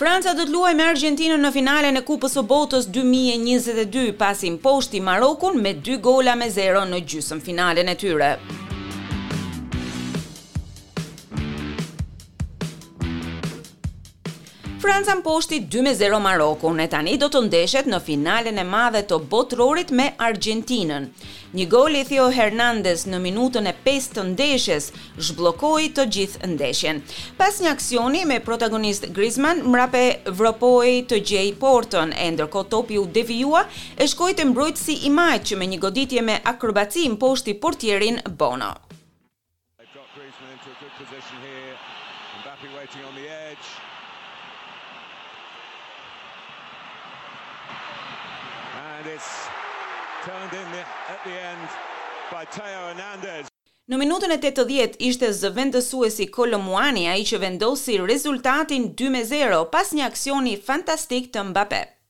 Franca do të luajë me Argjentinën në finalen e Kupës së Botës 2022, pasi mposhti Marokun me 2 gola me 0 në gjysmëfinalen e tyre. Franca mposhti dy me zero Marokun e tani do të ndeshet në finalen e madhe të Botërorit me Argjentinën. Një gol i Theo Hernandez në minutën e pestë të ndeshjes zhbllokoi të gjithë ndeshjen. Pas një aksioni me protagonist Griezmann, Mbappe provoi të gjejë portën, e ndërkohë topi u devijua e shkoi te mbrojtësi i majtë që me një goditje me akrobaci mposhti portierin Bono. They've got Griezmann into a good position here. Mbappe waiting on the edge. And it's turned in at the end by Theo Hernandez. Në minutën e tetëdhjetë ishte zëvendësuesi Kolo Muani ai që vendosi rezultatin dy me zero pas një aksioni fantastik të Mbappe.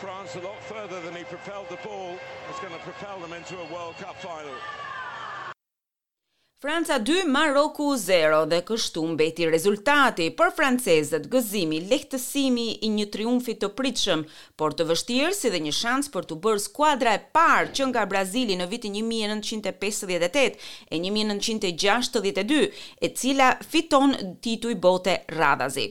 France a lot further than he propelled the ball is going to propel them into a World Cup final. Franca dy, Maroku zero dhe kështu mbeti rezultati. Për francezët, gëzimi, lehtësimi i një triumfi të pritshëm, por të vështirë si dhe një shans për t'u bërë skuadra e parë që nga Brazili në vitin një mijë e nëntëqind e pesëdhjetë e tetë e një mijë e nëntëqind e gjashtëdhjetë e dy, e cila fiton tituj bote radhazi.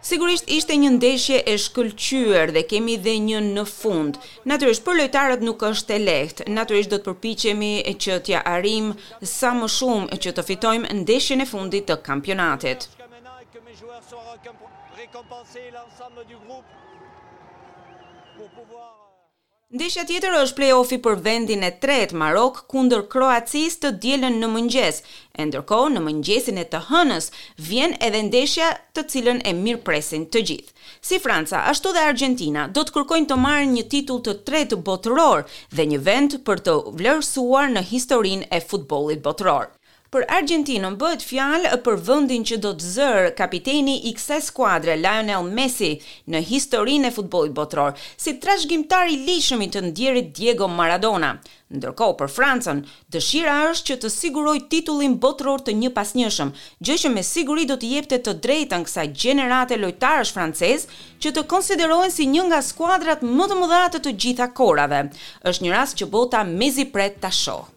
Sigurisht ishte një ndeshje e shkëlqyer dhe kemi dhe një në fund. Natyrisht për lojtarët nuk është e lehtë. Natyrisht do të përpiqemi që t'ia arrijmë sa më shumë që të fitojmë ndeshjen e fundit të kampionatit. Ndeshja tjetër është play-off-i për vendin e tretë, Marok kundër Kroacisë të dielën në mëngjes, e ndërkohë në mëngjesin e të hënës vjen edhe ndeshja të cilën e mirëpresin të gjithë. Si Franca, ashtu dhe Argjentina do të kërkojnë të marrin një titull të tretë botëror dhe një vend për të vlerësuar në historinë e futbollit botëror. Për Argjentinën bëhet fjalë për vendin që do të zërë kapiteni i kësaj skuadre, Lionel Messi, në historinë e futbollit botëror, si trashëgimtar i ligjshëm i të ndjerit Diego Maradona. Ndërkohë për Francën, dëshira është që të sigurojë titullin botëror të njëpasnjëshëm, gjë që me siguri do t'i jepte të drejtën kësaj gjenerate lojtarësh francezë që të konsiderohen si një nga skuadrat më të mëdha të të gjitha kohërave. Është një rast që bota mezi pret ta shohë.